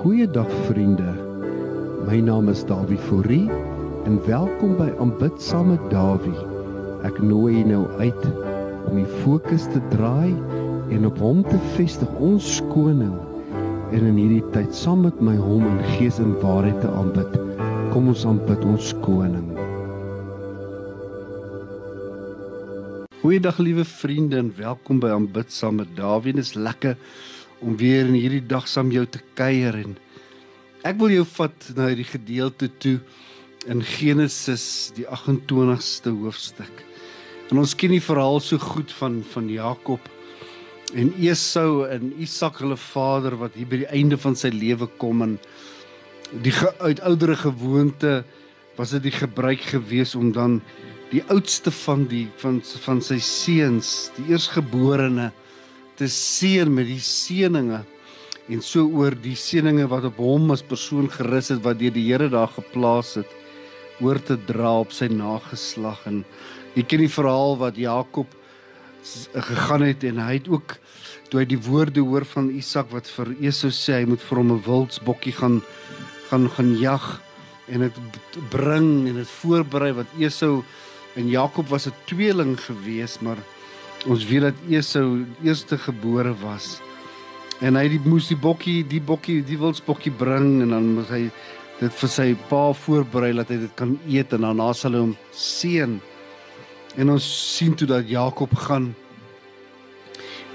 Goeiedag vriende. My naam is Dawie Fourie en welkom by Aanbid saam met Dawie. Ek nooi jou nou uit om die fokus te draai en op hom te vestig ons koning en in hierdie tyd saam met my hom in gees en waarheid te aanbid. Kom ons aanbid ons koning. Goeiedag liewe vriende en welkom by Aanbid saam met Dawie. Dit is lekker om weer in hierdie dag saam jou te kuier en ek wil jou vat na hierdie gedeelte toe in Genesis die 28ste hoofstuk. En ons ken die verhaal so goed van van Jakob en Esau en Isak hulle vader wat hier by die einde van sy lewe kom en die uit oudere gewoonte was dit die gebruik gewees om dan die oudste van die van van sy seuns, die eersgeborene te seën met die seëninge en so oor die seëninge wat op hom as persoon gerus het wat deur die Here daar geplaas het oor te dra op sy nageslag. En jy ken die verhaal wat Jakob gegaan het en hy het ook toe hy die woorde hoor van Isak wat vir Esau sê hy moet vir hom 'n wildsbokkie gaan gaan gaan jag en dit bring en dit voorberei wat Esau en Jakob was 'n tweeling gewees maar Ons weet dat Esau eerste gebore was. En hy die moes die bokkie, die bokkie, die wildsbokkie bring en dan moet hy dit vir sy pa voorberei dat hy dit kan eet en daarna sal hy hom seën. En ons sien toe dat Jakob gaan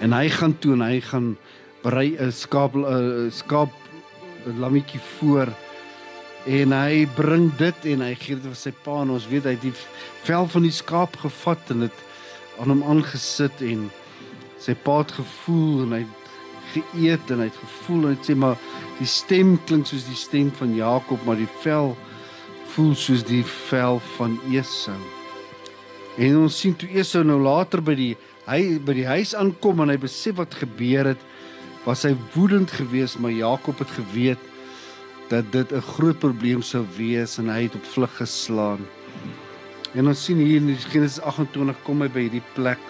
en hy gaan toe en hy gaan berei 'n skaap 'n skaap 'n lammetjie voor en hy bring dit en hy gee dit vir sy pa en ons weet hy het die vel van die skaap gevat en dit aan hom aangesit en sy pa het gevoel en hy het geëet en hy het gevoel en hy sê maar die stem klink soos die stem van Jakob maar die vel voel soos die vel van Esau. En ons sien toe Esau nou later by die hy by die huis aankom en hy besef wat gebeur het, was hy woedend geweest maar Jakob het geweet dat dit 'n groot probleem sou wees en hy het op vlug geslaan. En ons sien hier in Genesis 28 kom hy by hierdie plek.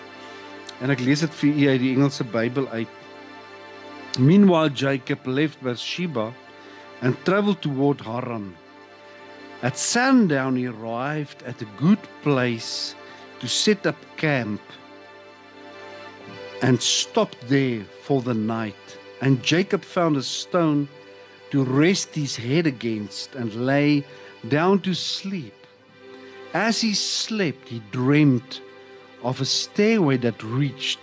En ek lees dit vir u uit die Engelse Bybel uit. Meanwhile Jacob left Beersheba and traveled toward Haran. At sundown he arrived at a good place to set up camp and stopped there for the night. And Jacob found a stone to rest his head against and lay down to sleep. As he slept, he dreamed of a stairway that reached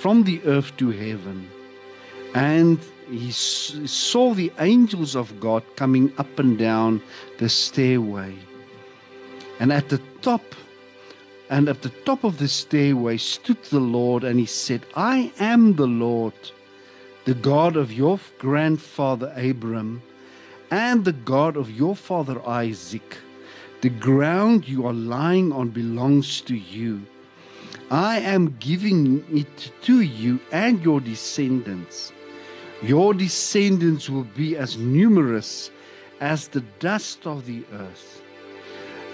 from the earth to heaven. And he saw the angels of God coming up and down the stairway. And at the top and at the top of the stairway stood the Lord and he said, I am the Lord, the God of your grandfather Abram and the God of your father Isaac. The ground you are lying on belongs to you. I am giving it to you and your descendants. Your descendants will be as numerous as the dust of the earth.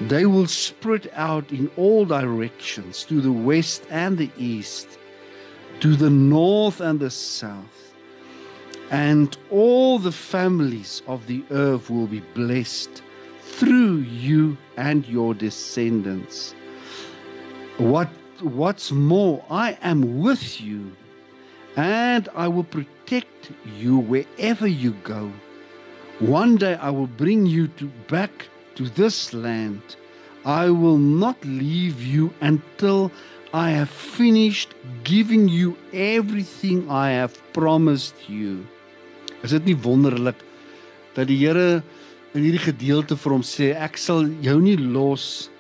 They will spread out in all directions to the west and the east, to the north and the south. And all the families of the earth will be blessed through you and your descendants. What what's more, I am with you and I will protect you wherever you go. One day I will bring you to back to this land. I will not leave you until I have finished giving you everything I have promised you. Is dit nie wonderlik dat die Here in hierdie gedeelte vir hom sê ek sal jou nie los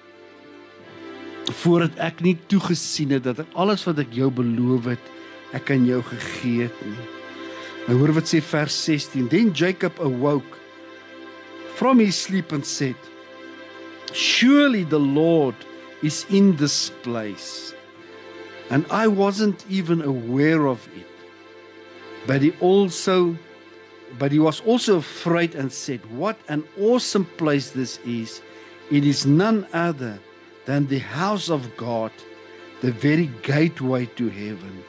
voordat ek nie toegesien het dat alles wat ek jou beloof het ek aan jou gegee het nie. Nou hoor wat sê vers 16. Then Jacob awoke from his sleep and said, Surely the Lord is in this place. And I wasn't even aware of it. But he also but he was also afraid and said, What an awesome place this is! It is none other than the house of God, the very gateway to heaven.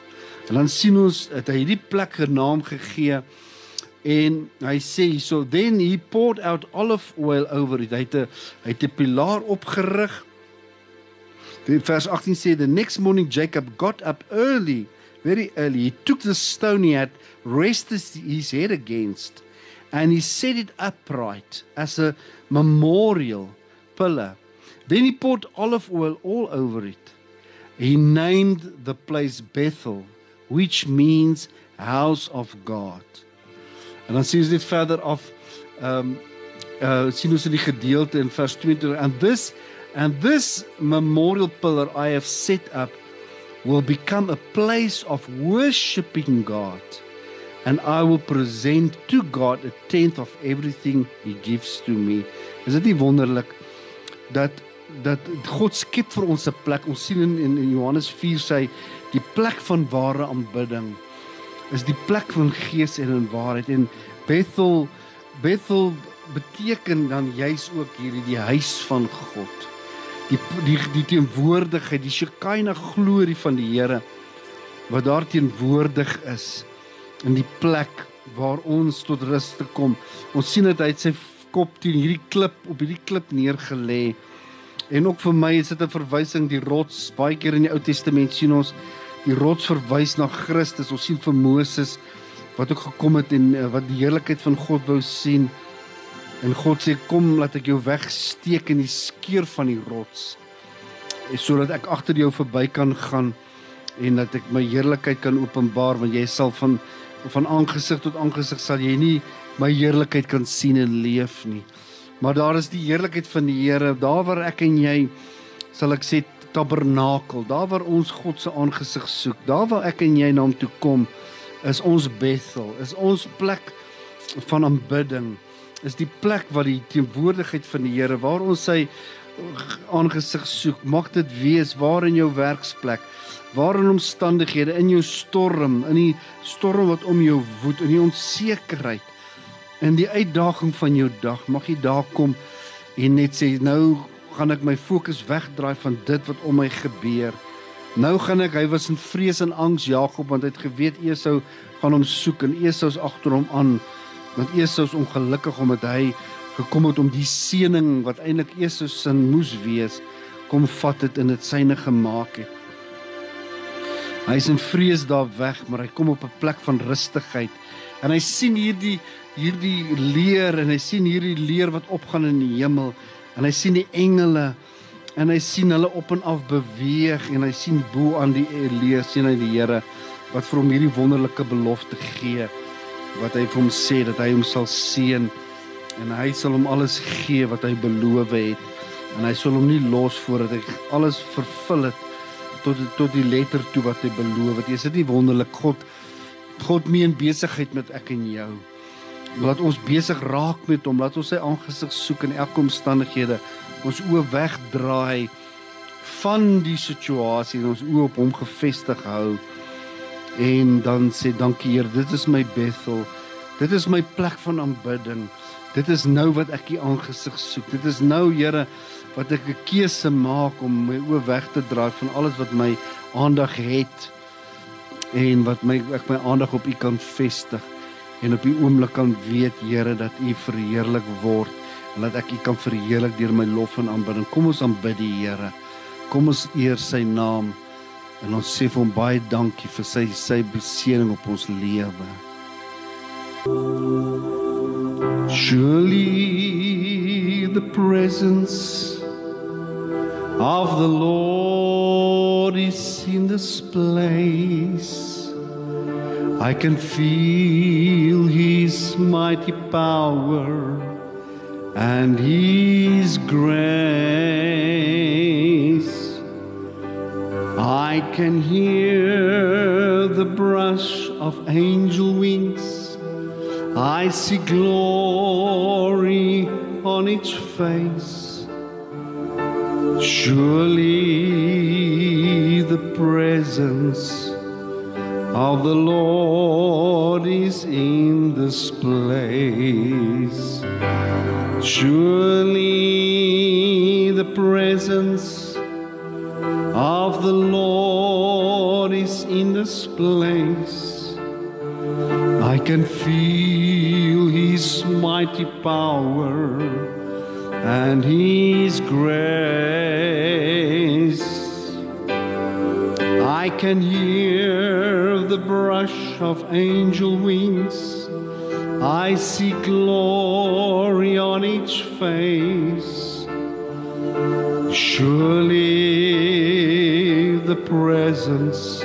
En dan sien ons dat hy hierdie plek genaam gegee En hy sê so then he poured out olive oil over it. Hy het 'n hy het 'n pilaar opgerig. Die vers 18 sê the next morning Jacob got up early, very early. He took the stone he had rested his head against and he set it upright as a memorial pillar. Then he poured olive oil all over it. He named the place Bethel, which means house of God. En dan sien ons dit verder af ehm um, uh sien ons in die gedeelte in vers 22 and this and this memorial pillar I have set up will become a place of worshiping God and I will present to God a tenth of everything he gives to me. Is dit nie wonderlik dat dat God skep vir ons 'n plek. Ons sien in in Johannes 4 sê die plek van ware aanbidding is die plek van gees en in waarheid en Bethel Bethel beteken dan juis ook hierdie die huis van God. Die die die teenwoordigheid, die Shekinah glorie van die Here wat daar teenwoordig is in die plek waar ons tot rus te kom. Ons sien dit uit sy kop teen hierdie klip op hierdie klip neergelê. En ook vir my is dit 'n verwysing die rots. Baie keer in die Ou Testament sien ons die rots verwys na Christus. Ons sien vir Moses wat ook gekom het en uh, wat die heerlikheid van God wou sien. En God sê kom laat ek jou wegsteek in die skeur van die rots. Sodat ek agter jou verby kan gaan en dat ek my heerlikheid kan openbaar want jy sal van van aangesig tot aangesig sal jy nie my heerlikheid kan sien en leef nie. Maar daar is die heerlikheid van die Here, daar waar ek en jy sal ek sê tabernakel, daar waar ons God se aangesig soek, daar waar ek en jy na hom toe kom, is ons Bethel, is ons plek van aanbidding, is die plek waar die teenwoordigheid van die Here, waar ons sy aangesig soek, mag dit wees waar in jou werksplek, waar in omstandighede, in jou storm, in die storm wat om jou woed, in die onsekerheid in die uitdaging van jou dag mag jy daar kom en net sê nou gaan ek my fokus wegdraai van dit wat om my gebeur. Nou gaan ek hy was in vrees en angs Jakob want hy het geweet Esau gaan hom soek en Esau is agter hom aan want Esau is ongelukkig omdat hy gekom het om die seëning wat eintlik Esau se moes wees kom vat dit in dit syne gemaak het. Hy is in vrees daar weg maar hy kom op 'n plek van rustigheid. En hy sien hierdie hierdie leer en hy sien hierdie leer wat opgaan in die hemel. En hy sien die engele en hy sien hulle op en af beweeg en hy sien bo aan die leer sien hy die Here wat vir hom hierdie wonderlike belofte gee wat hy vir hom sê dat hy hom sal seën en hy sal hom alles gee wat hy beloof het en hy sal hom nie los voordat hy alles vervul het tot tot die letter toe wat hy beloof het. Is dit nie wonderlik God God meen besigheid met ek en jou? laat ons besig raak met hom, laat ons sy aangesig soek in elke omstandighede. Ons oë wegdraai van die situasie en ons oë op hom gefestig hou. En dan sê dankie Heer, dit is my Bethel. Dit is my plek van aanbidding. Dit is nou wat ek die aangesig soek. Dit is nou Here wat ek 'n keuse maak om my oë weg te draai van alles wat my aandag het en wat my ek my aandag op U kan vestig en op die oomblik kan weet Here dat U verheerlik word en dat ek U kan verheerlik deur my lof en aanbidding. Kom ons aanbid die Here. Kom ons eer sy naam en ons sê vir hom baie dankie vir sy sy beseëning op ons lewe. Surely the presence of the Lord is in this place. I can feel his mighty power and his grace. I can hear the brush of angel wings. I see glory on each face. Surely the presence of the Lord is in this place. Surely the presence of the Lord is in this place. I can feel His mighty power and His grace. I can hear the brush of angel wings. I see glory on each face. Surely presence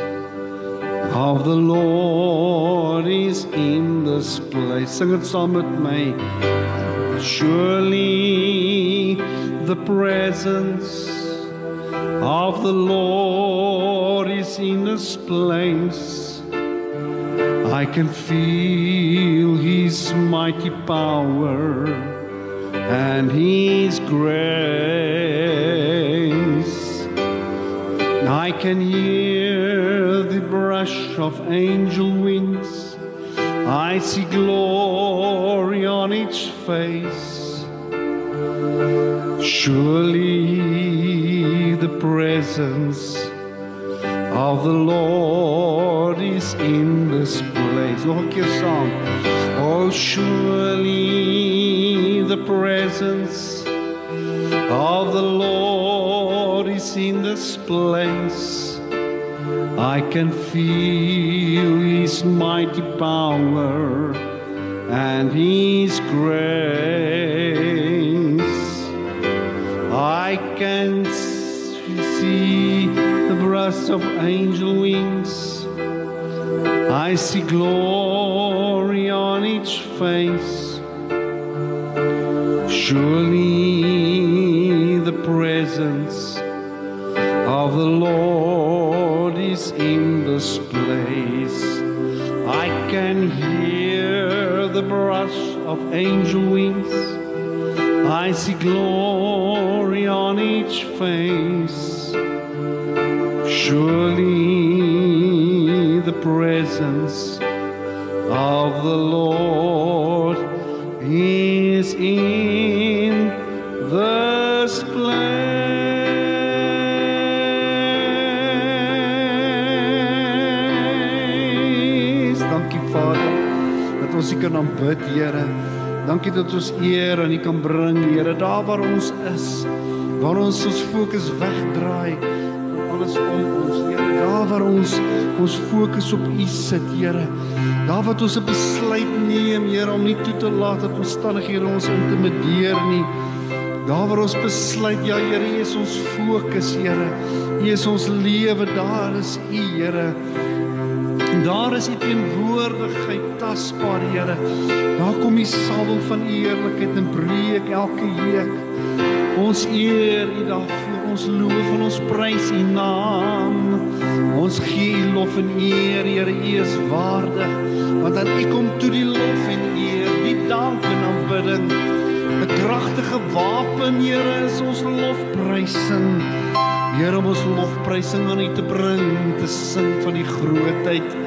of the Lord is in this place. Sing it saam met my. Surely the presence of the Lord is in this place. I can feel his mighty power and his grace. I can hear the brush of angel wings. I see glory on each face. Surely the presence of the Lord is in this place. 'n keer song. Oh, surely the presence In this place. I can feel his mighty power and his grace. I can see the breast of angel wings. I see glory on each face. Surely of the Lord is in this place. I can hear the brush of angel wings. I see glory on each face. Surely the presence of the Lord is in Vader dat ons U kan aanbid, Here. Dankie dat ons eer aan U kan bring, Here, daar waar ons is. Waar ons ons fokus wegdraai van alles om ons, Here. Daar waar ons ons fokus op U sit, Here. Daar wat ons 'n besluit neem, Here, om nie toe te laat dat omstandighede ons intimideer nie. Daar waar ons besluit, ja Here, U is ons fokus, Here. U is ons lewe, daar is U, Here. En daar is U teenwoordigheid tasbaar, Here. Daar kom die salwing van U heerlikheid en breek elke juk. Ons eer U daarvoor, ons loof en ons prys U naam. Ons gee U lof en eer, Here, U is waardig. Want aan U kom toe die lof en eer, die dank en aanbidding. 'n Kragtige wapen, Here, is ons lofprysing. Here om ons lofprysing aan U te bring, te sing van die grootheid,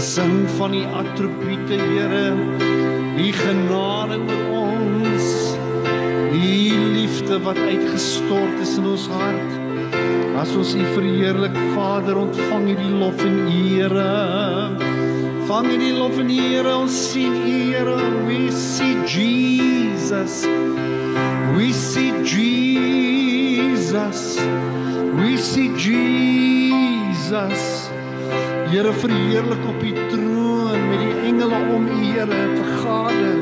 sing van die attribute, Here, die genade oor ons, die liefde wat uitgestort is in ons hart. As ons U verheerlik, Vader, ontvang U die lof en ere. Vang U die lof en ere, ons sien U, Here, we see Jesus. We see Jesus. We see Jesus. Here verheerlik Here vergader.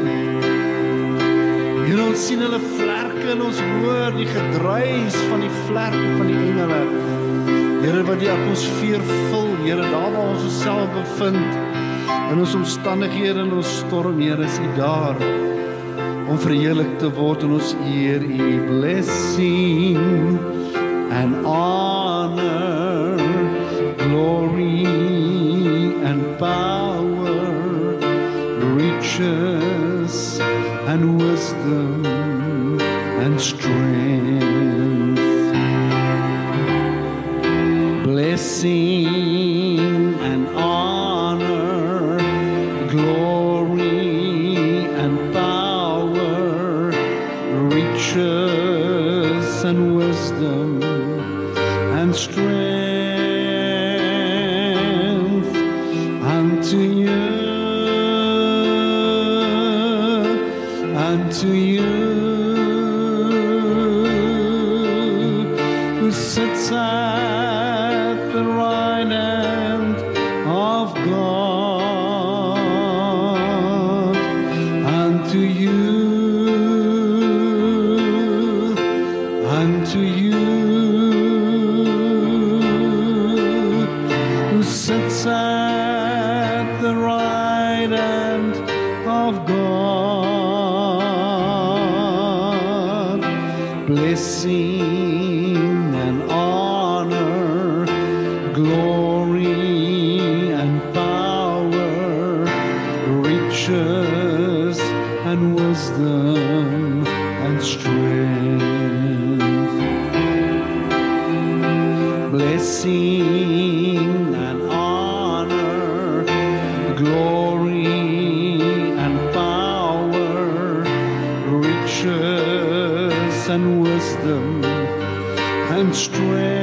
Here ons sien hulle vlerke en ons hoor die gedruis van die vlerke van die engele. Here wat die atmosfeer vul, Here daar waar ons osself bevind in ons omstandighede en ons storm, Here is U daar om verheerlik te word en ons eer U blessing and honor, glory and wisdom and strength. glory and power, riches and wisdom and strength.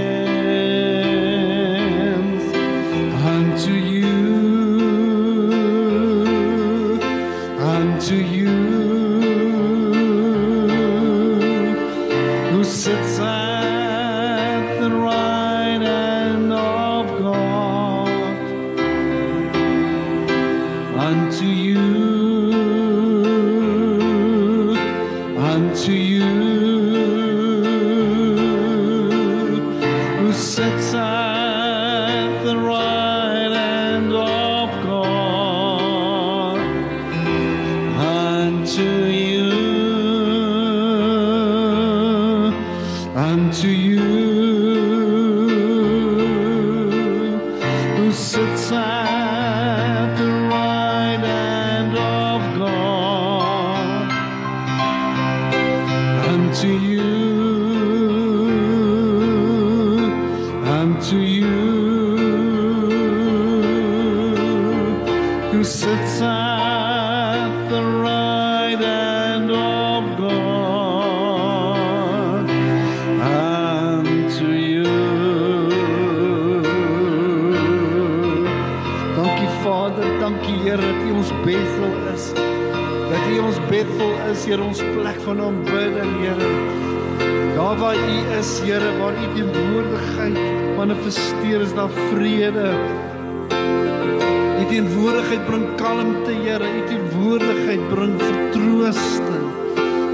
Here, u teenwoordigheid bring vertroosting.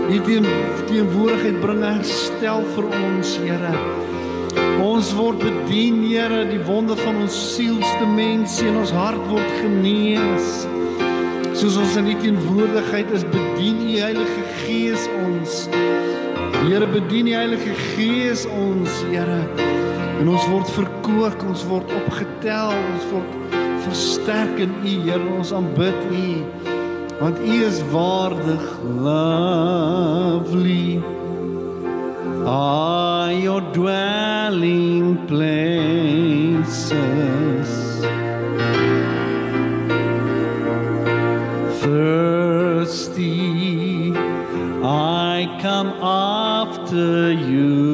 U teenwoordigheid bring herstel vir ons, Here. Ons word bedien, Here, die wonde van ons sielsdimensie en ons hart word genees. Soos ons in u teenwoordigheid is, bedien u Heilige Gees ons. Here, bedien u Heilige Gees ons, Here. En ons word verkoop, ons word opgetel, ons word versterk in U, Here. Ons aanbid U want U is waardig, lovely. Are your dwelling places thirsty? I come after you.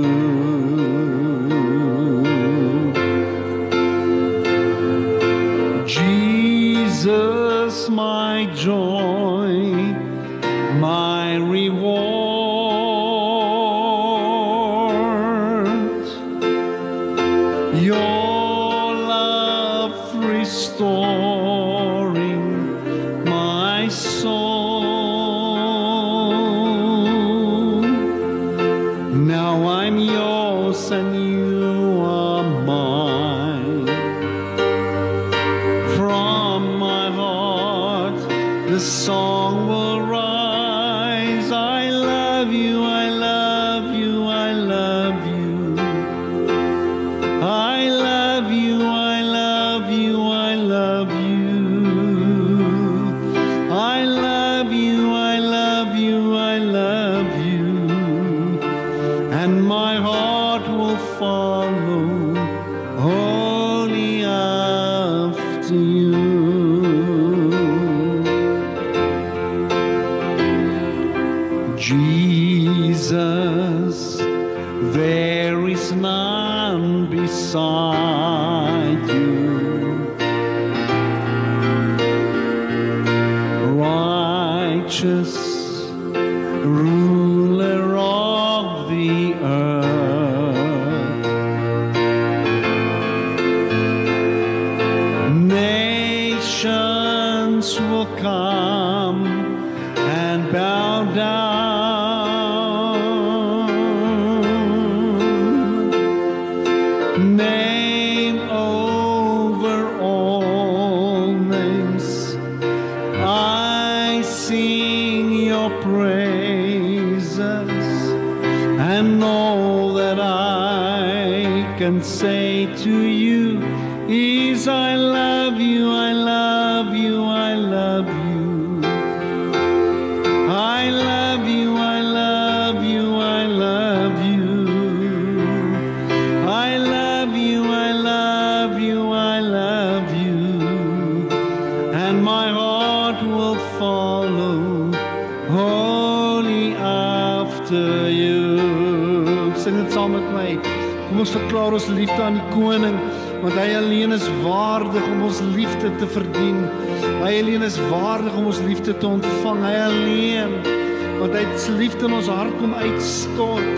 Want hy sy liefde in ons hart kom uitstort.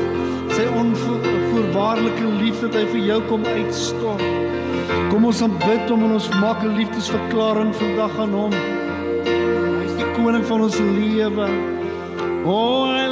Sy onvoorwaardelike liefde wat hy vir jou kom uitstort. Kom ons aanbid hom en ons maak 'n liefdesverklaring vandag aan hom. Hy is die koning van ons lewe. Oh,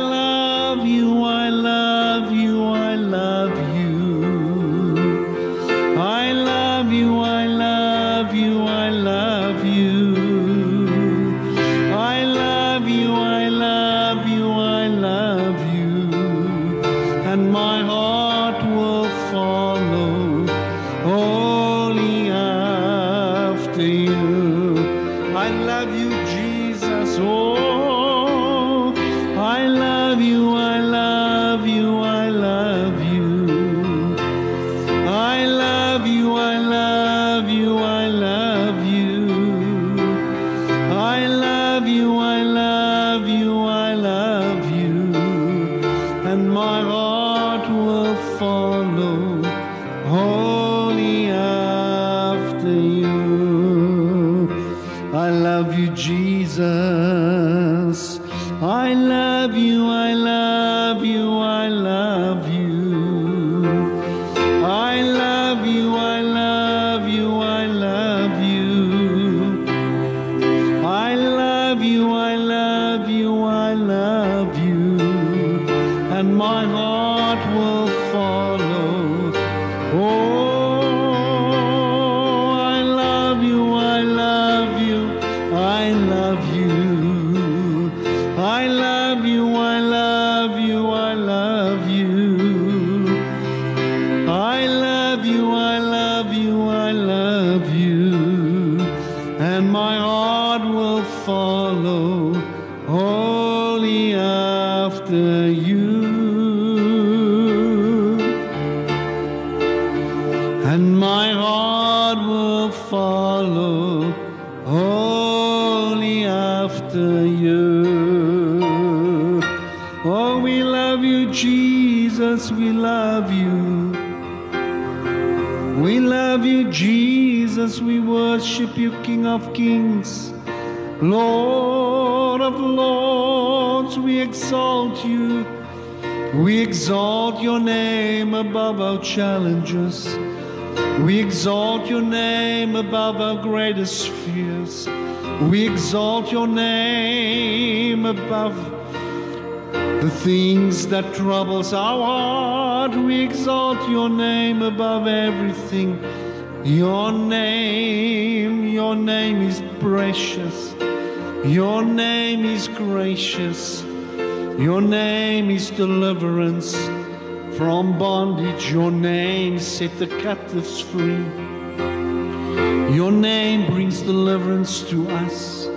of Kings, Lord of Lords. We exalt you. We exalt your name above our challenges. We exalt your name above our greatest fears. We exalt your name above the things that troubles our heart. We exalt your name above everything. Your name, your name is precious. Your name is gracious. Your name is deliverance from bondage. Your name set the captives free. Your name brings deliverance to us.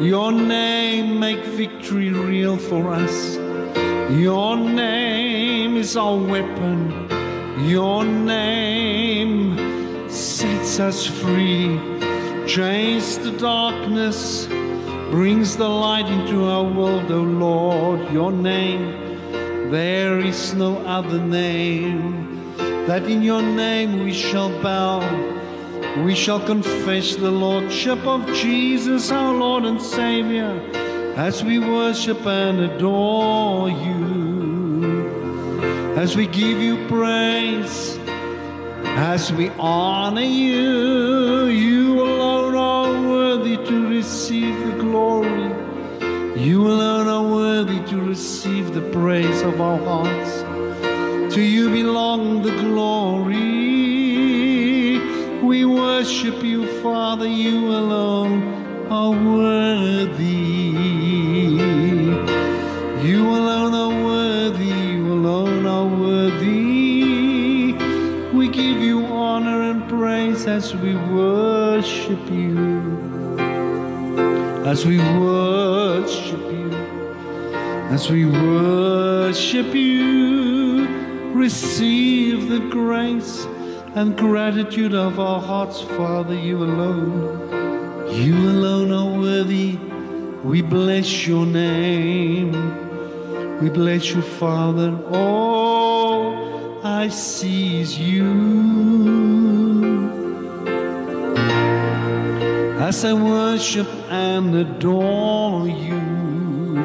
Your name make victory real for us. Your name is our weapon. Your name sets us free. Chains the darkness, brings the light into our world, O Lord. Your name, there is no other name. That in your name we shall bow. We shall confess the Lordship of Jesus, our Lord and Savior. as we worship and adore you, as we give you praise, as we honor you. You alone are worthy to receive the glory. You alone are worthy to receive the praise of our hearts. To you belong the glory. We worship you, Father. You alone are worthy. Worship you. As we worship you. As we worship you, receive the grace and gratitude of our hearts, Father, you alone. You alone are worthy. We bless your name. We bless you, Father. All I see is you. As I worship and adore you.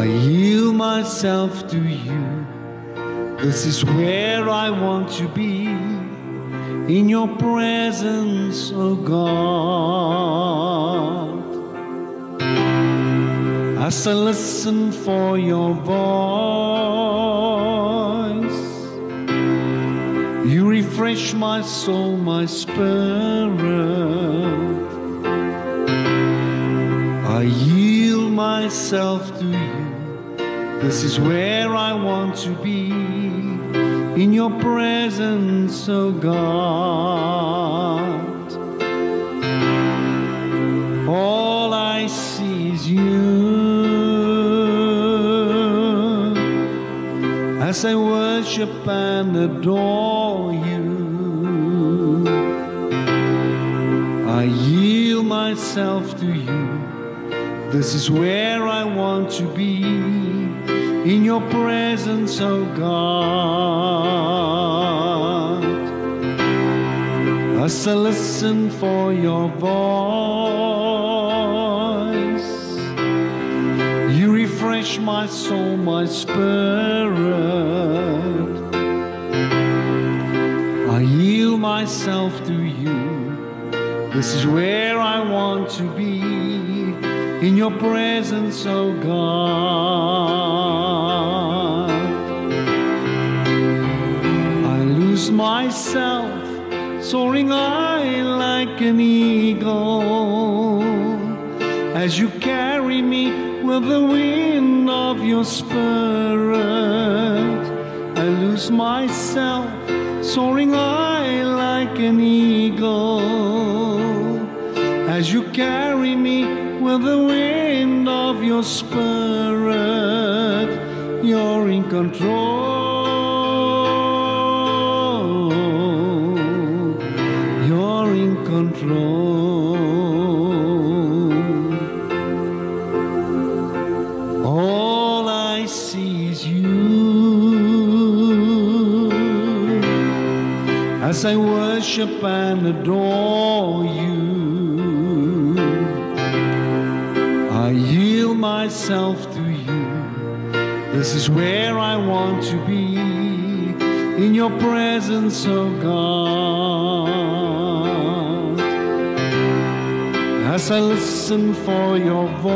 I yield myself to you. This is where I want to be. In your presence, oh God. As I listen for your voice, you refresh my soul, my spirit. I yield myself to you. This is where I want to be. In your presence, oh God. All I see is you. As I worship and adore myself to you. This is where I want to be. In your presence, oh God. As I listen for your voice, you refresh my soul, my spirit. I yield myself to you. This is where I want to be. In your presence, oh God. I lose myself, soaring high like an eagle, as you carry me with the wind of your spirit. I lose myself, soaring high like an eagle, as you carry me with the wind of your spirit. You're in control. You're in control. All I see is you as I worship and adore myself to you. This is where I want to be. In your presence, oh God. As I listen for your voice,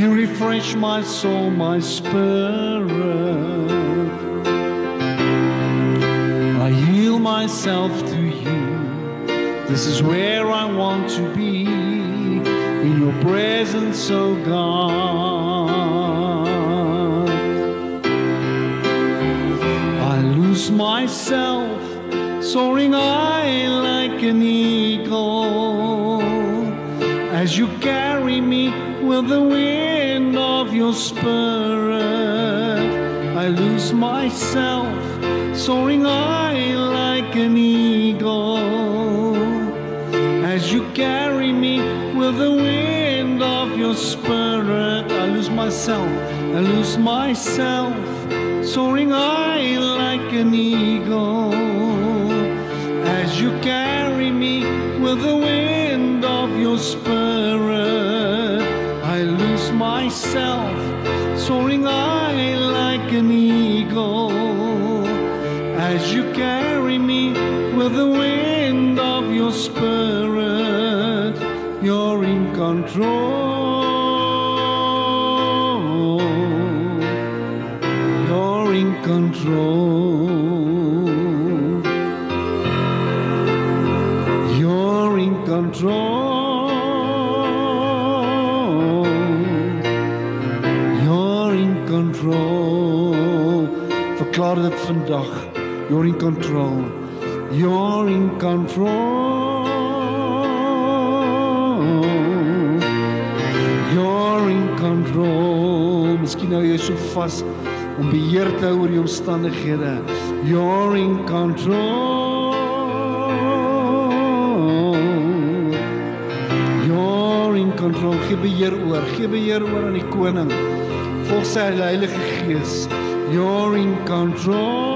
you refresh my soul, my spirit. I yield myself to you. This is where I want to be your presence, oh God. I lose myself, soaring high like an eagle, as you carry me with the wind of your spirit. I lose myself, soaring high like an eagle your spirit. I lose myself, I lose myself, soaring high like an eagle. As you carry me with the wind of your spirit, I lose myself, soaring high like an eagle. As you carry me with the wind of your spirit, you're in control. You're in control. You're in control. You're in control. Miskien hou jy so vas om beheer te hou oor die omstandighede. You're in control. You're in control. Gee beheer oor. Gee beheer oor aan die koning. Volg sy Heilige Gees. You're in control.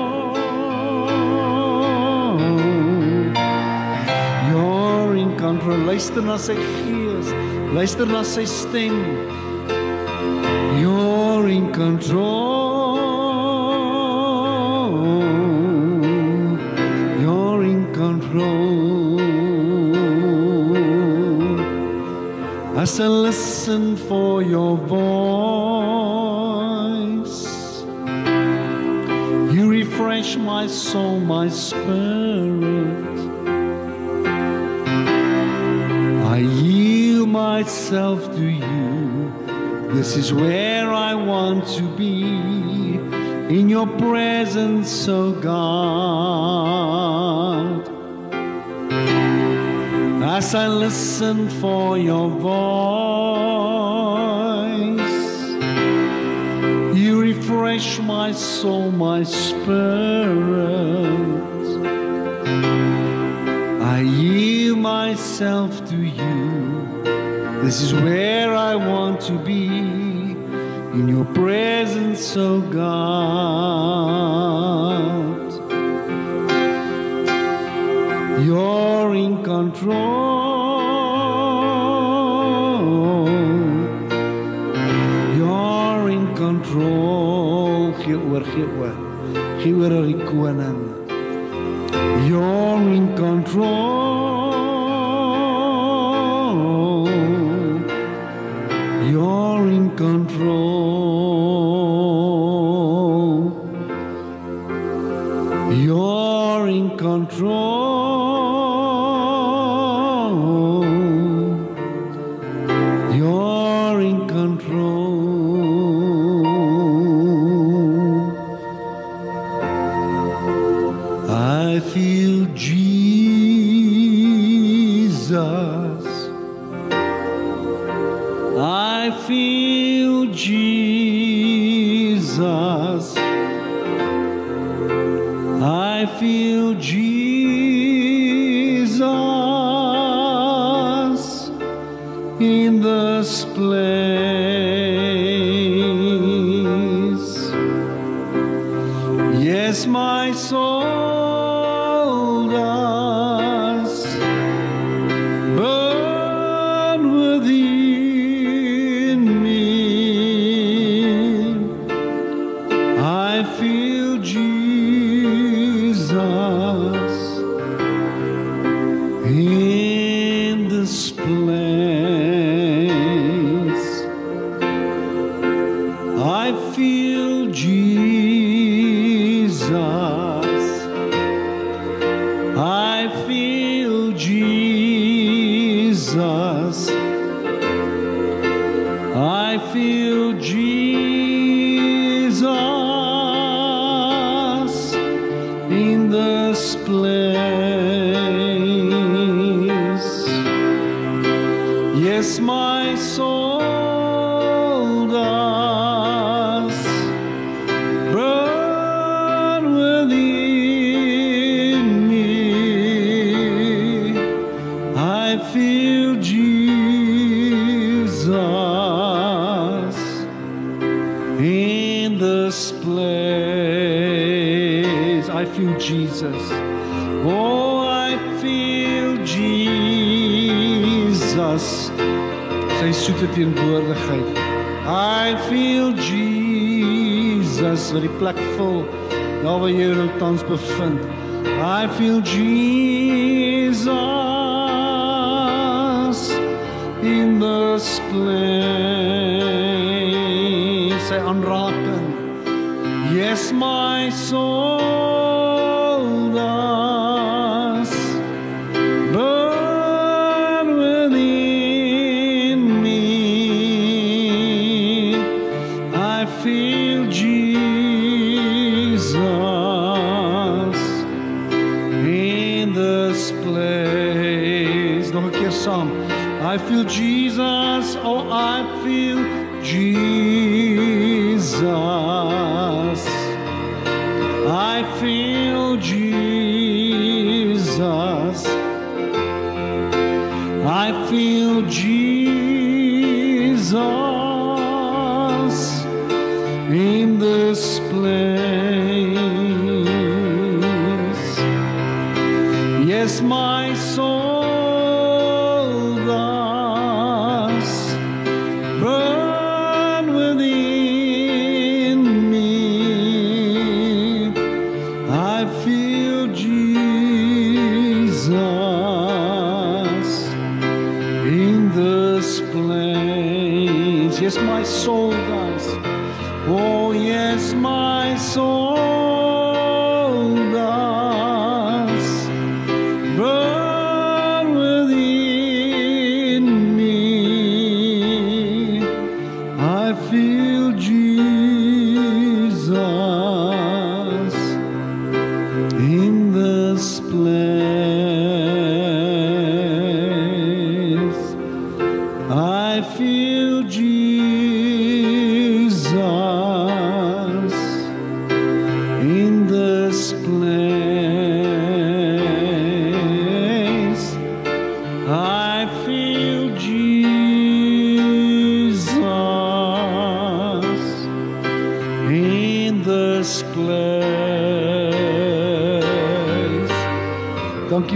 Control. Luister na sy gees. Luister na sy stem. You're in control. You're in control. As I listen for your voice, you refresh my soul, my spirit. Myself to you. This is where I want to be. In your presence, oh God. As I listen for your voice, you refresh my soul, my spirit. I yield myself to you. This is where I want to be. In your presence, oh God. You're in control. You're in control. You're in control. My soul does Soete teenwoordigheid. I feel Jesus wat die plek vul daar waar jy nou tans bevind. I feel Jesus in this place. Sy aanraking. Yes, my soul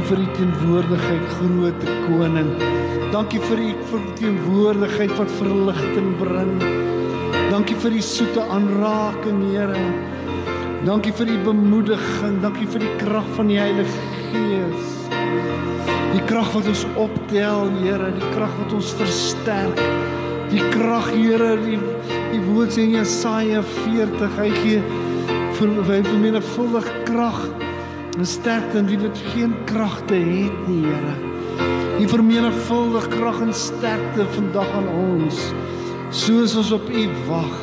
vir u teenwoordigheid, groot koning. Dankie vir u teenwoordigheid wat verligting bring. Dankie vir die soete aanraking, Here. Dankie vir die bemoediging, dankie vir die krag van die Heilige Gees. Die krag wat ons optel, Here, die krag wat ons versterk. Die krag, Here, die die woord sê in Jesaja 40, hy gee vir vir menigvuldig krag en sterkte en die wat geen kragte het nie, Here. U vermenigvuldig krag en sterkte vandag aan ons soos ons op U wag.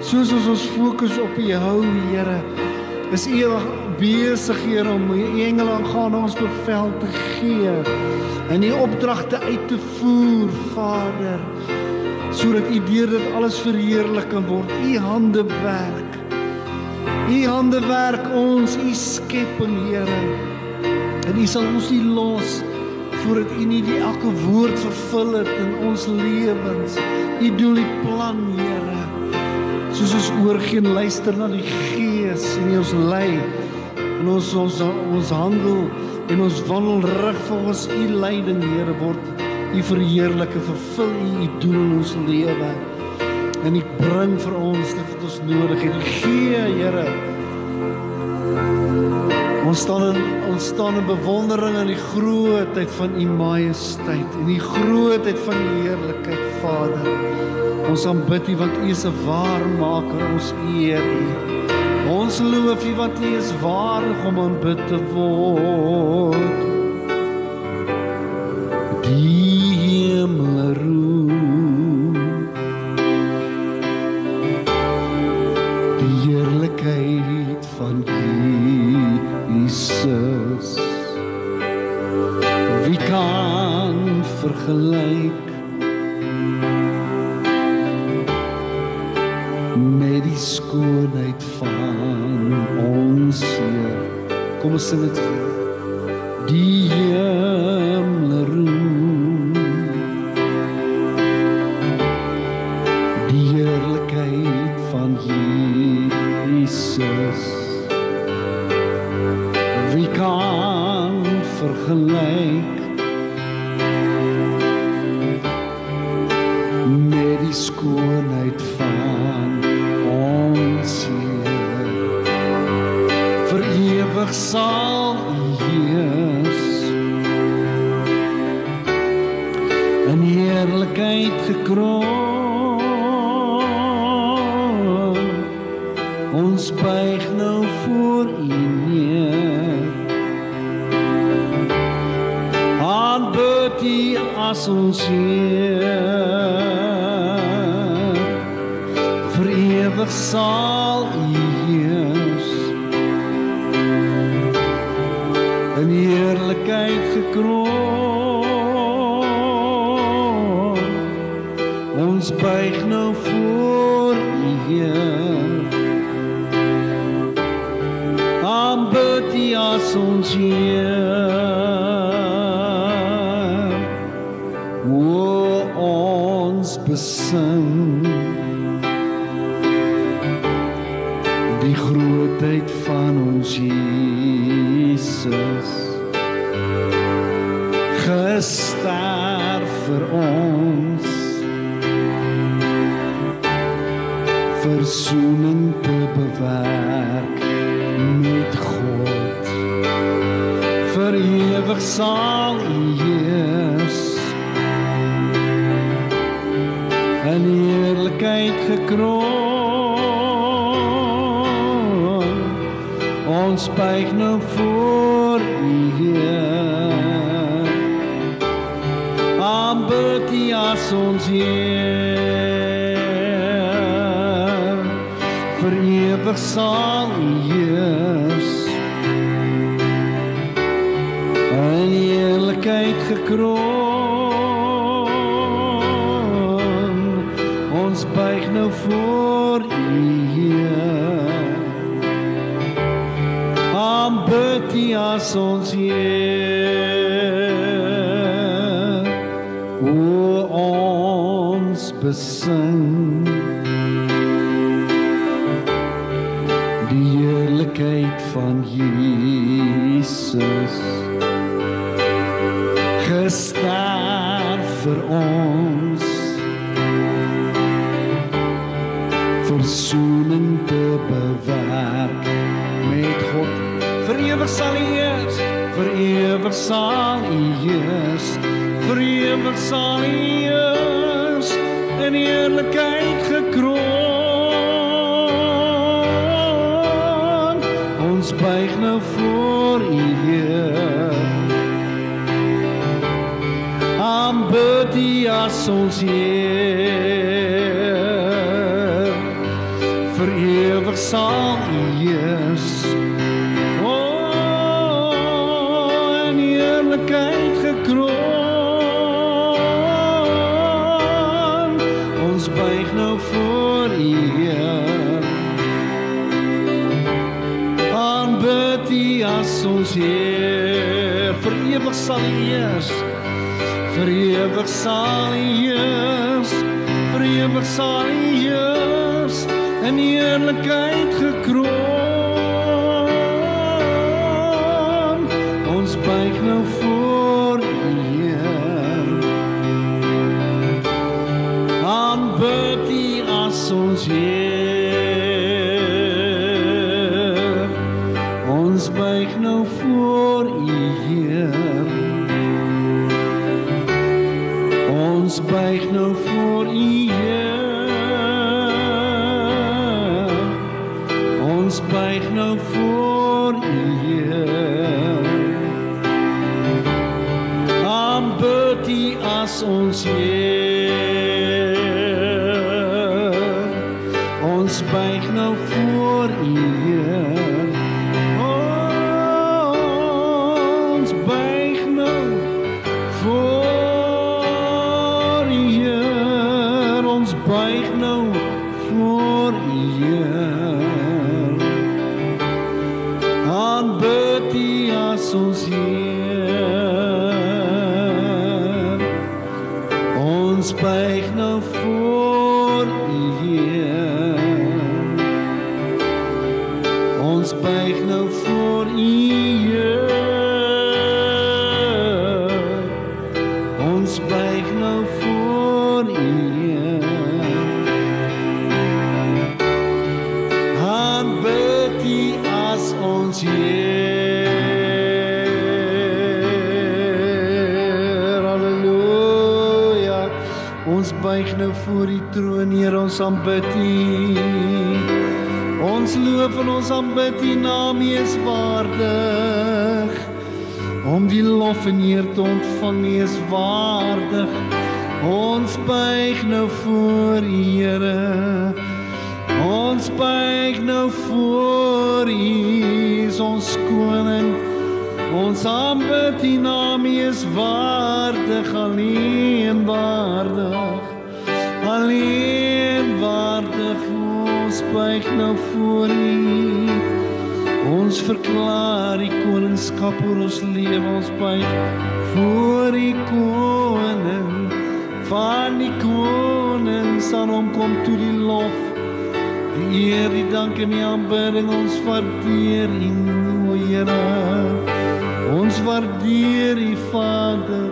Soos ons ons fokus op U hou, Here. Is U besig, Here, om U engele aangaan ons bevel te gee en U opdragte uit te voer, Vader, sodat U deur dit alles verheerlik kan word. U hande werk. U hande werk ons, U skepping, Here. En U sal ons nie los voordat U nie die elke woord vervul het in ons lewens. U doen die plan, Here. Soos ons oorgee en luister na die Gees en U ons lei en ons ons ons handel en ons wandel rig volgens U leiding, Here, word U verheerlik en vervul U doel in ons lewe. En U bring vir ons dit wat ons nodig het. U Gee, Here. Ons staan in ons staan in bewondering aan die grootheid van U majesteit en die grootheid van U heerlikheid, Vader. Ons aanbid U want U is 'n waarmaker, ons eer U. Ons loof U want U is waardig om aanbid te word. Ons buig nou voor U, Heer. Aanbid U as ons Heer. song, yes. In heerlikheid gekroon. Ons buig nou voor U, Heer. Aanbid U as ons Heer. Vir ewig saam 그런 ons. Versoening te bewerk met God. Vir ewig sal hy heers. Vir ewig sal hy heers. Vir ewig sal hy heers. In heerlikheid gekroon. souls here. Ewig sal U heers, vir ewig sal U heers in heerlikheid gekroon. ons buig nou voor U, Here. Aanbid U. Ons loof en ons aanbid U naam, U is waardig. Om die lof en eer te ontvang, U is waardig. Ons buig nou voor U, Here. Ons buig nou voor U, ons koning. Ons aanbid U naam U is waardig, nou voor U. Ons verklaar die koningskap oor ons lewe, ons buig voor die koning. Van die konings aan hom kom toe die lof. Die eer, die dank en die aanbidding ons waardeer U, o Here. Ons waardeer U Vader.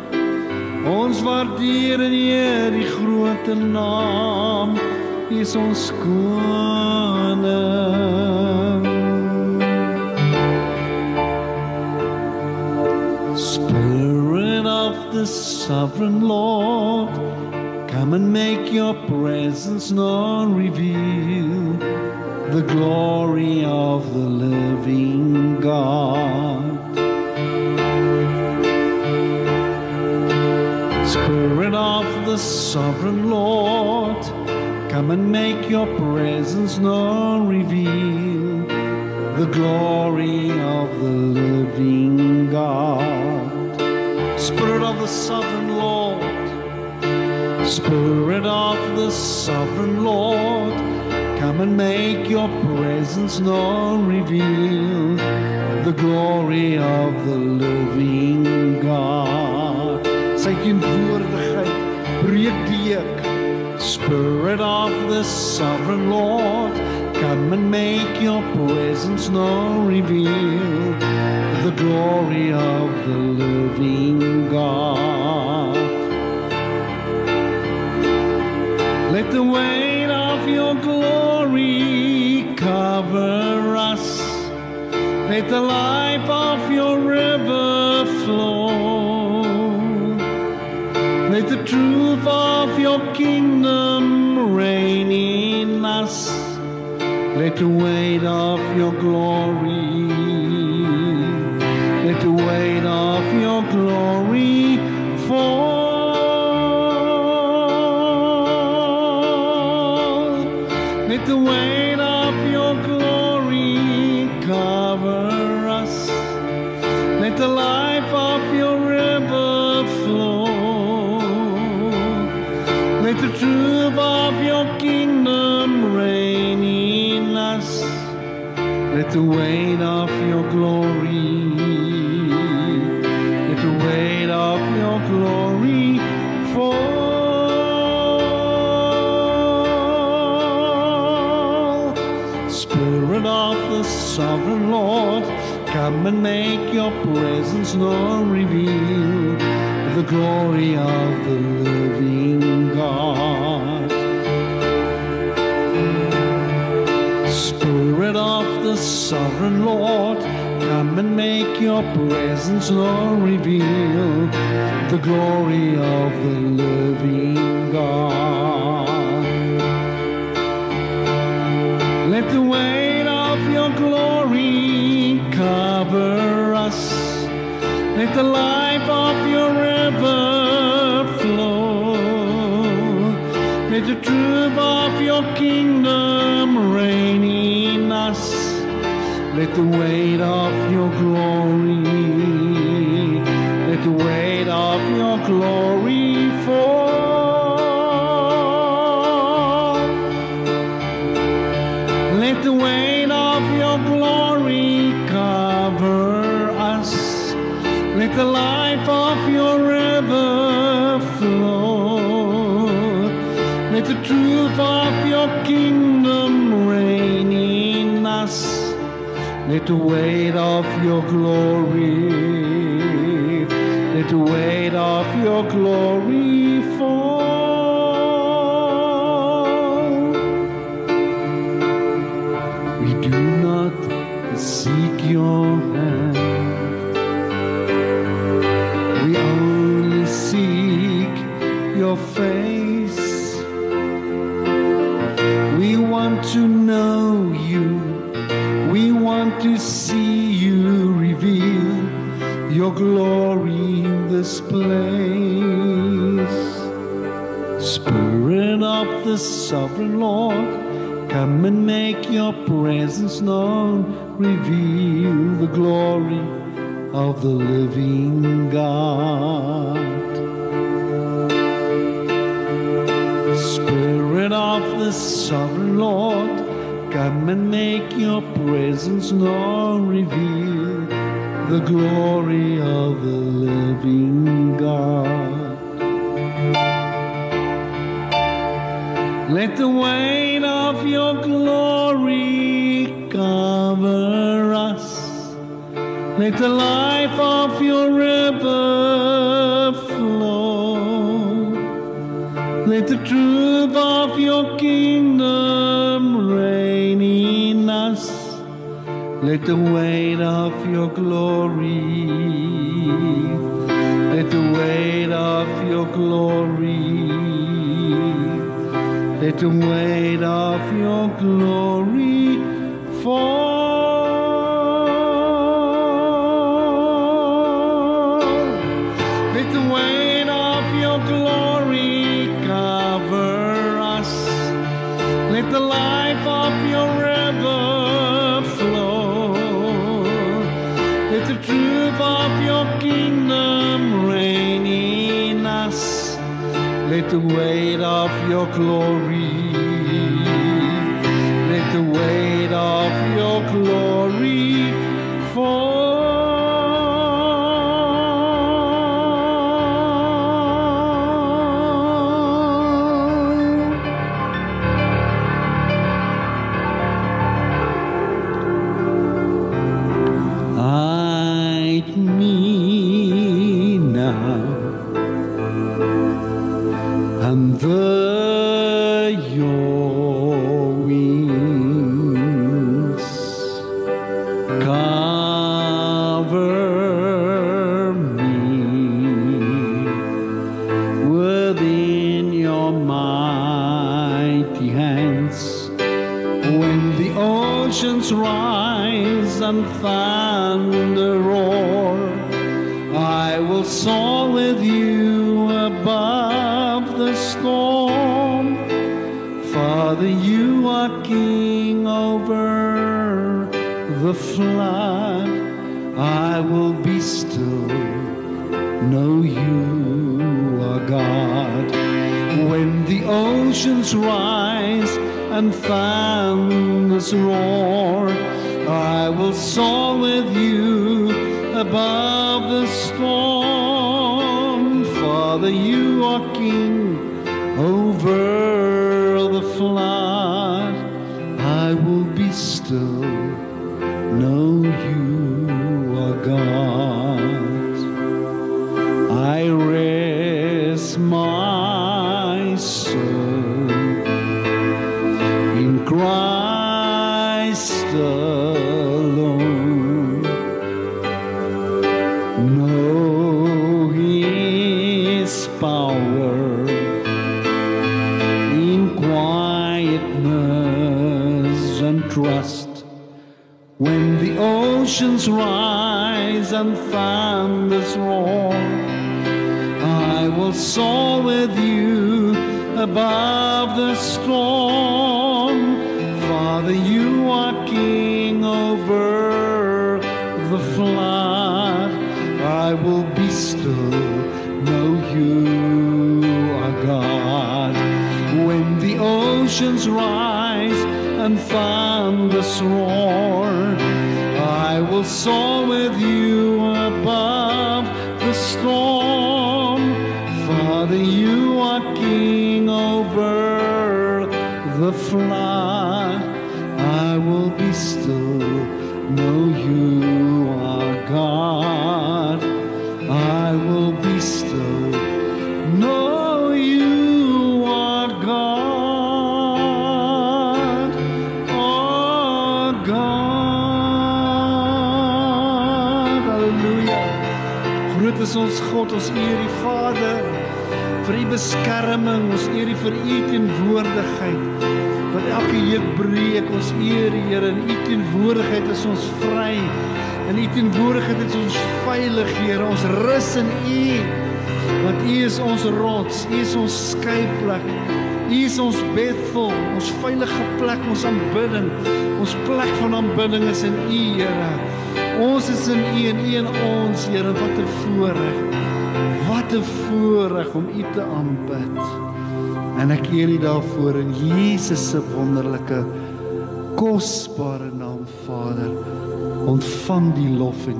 Ons waardeer en eer die groot naam. U is ons koning. Spirit of the sovereign Lord, come and make your presence known, reveal the glory of the living God. Spirit of the sovereign Lord, come and make your presence known, reveal the glory of the living God. Spirit of the sovereign Lord, Spirit of the sovereign Lord, come and make your presence known, reveal the glory of the living God. Sy teenwoordigheid breek. Spirit of the sovereign Lord, come and make your presence known, reveal the glory of the living God. Let the weight of your glory cover us. Let the life of your river flow. Let the truth of your kingdom reign in us. Let the weight of your glory, let the weight of your glory Let the weight of your glory, let the weight of your glory. Fall. Spirit of the sovereign Lord, come and make your presence known, reveal the glory of the living sovereign Lord, come and make your presence known, reveal the glory of the living God. Let the weight of your glory cover us. Let the life of your river flow. Let the truth of your kingdom Let the weight of your glory, let the weight of your glory fall. Let the weight of your glory cover us. Let the life of your river flow. Let the truth of your kingdom Let the weight of your glory, let the weight of your glory fall. Glory in this place. Spirit of the sovereign Lord, come and make your presence known. Reveal the glory of the living God. Spirit of the sovereign Lord, come and make your presence known. Reveal the glory of the living God. Let the weight of your glory cover us. Let the life of your river flow. Let the truth Let the weight of your glory, let the weight of your glory, let the weight of your glory fall. Weight of your glory, I will be still, know you are God. When the oceans rise and thunders roar, I will soar with you above the storm. Father, you are king over the flood. I will be still, oceans rise and thunders roar, I will soar with you above the storm. Father, you are king over the flood. I will be still, know you are God. When the oceans rise and thunders roar, will soar with you above the storm. Father, you are king over the flood. Beskerming, ons eer u vir u teenwoordigheid wat elke juk breek. Ons eer U, Here. In U teenwoordigheid is ons vry. In U teenwoordigheid is ons veilig, Here. Ons rus in U. Want U is ons rots, U is ons skuilplek. U is ons Bethel, ons veilige plek, ons aanbidding. Ons plek van aanbidding is in U, Here. Ons is in U en U in ons, Here. Wat 'n voorreg. Wat 'n voorreg om U te aanbid. En ek eer U daarvoor in Jesus se wonderlike kosbare naam, Vader. Ontvang die lof en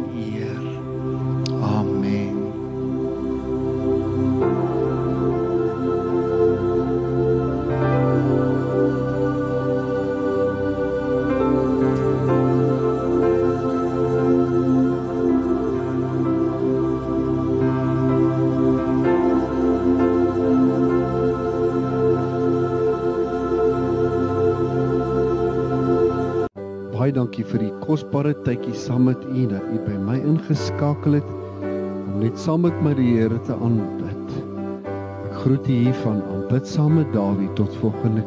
dankie vir die kosbare tydjie saam met u dat u by my ingeskakel het om net saam met my die Here te aanbid. Ek groet u hier van aanbid saam met Dawie tot volgende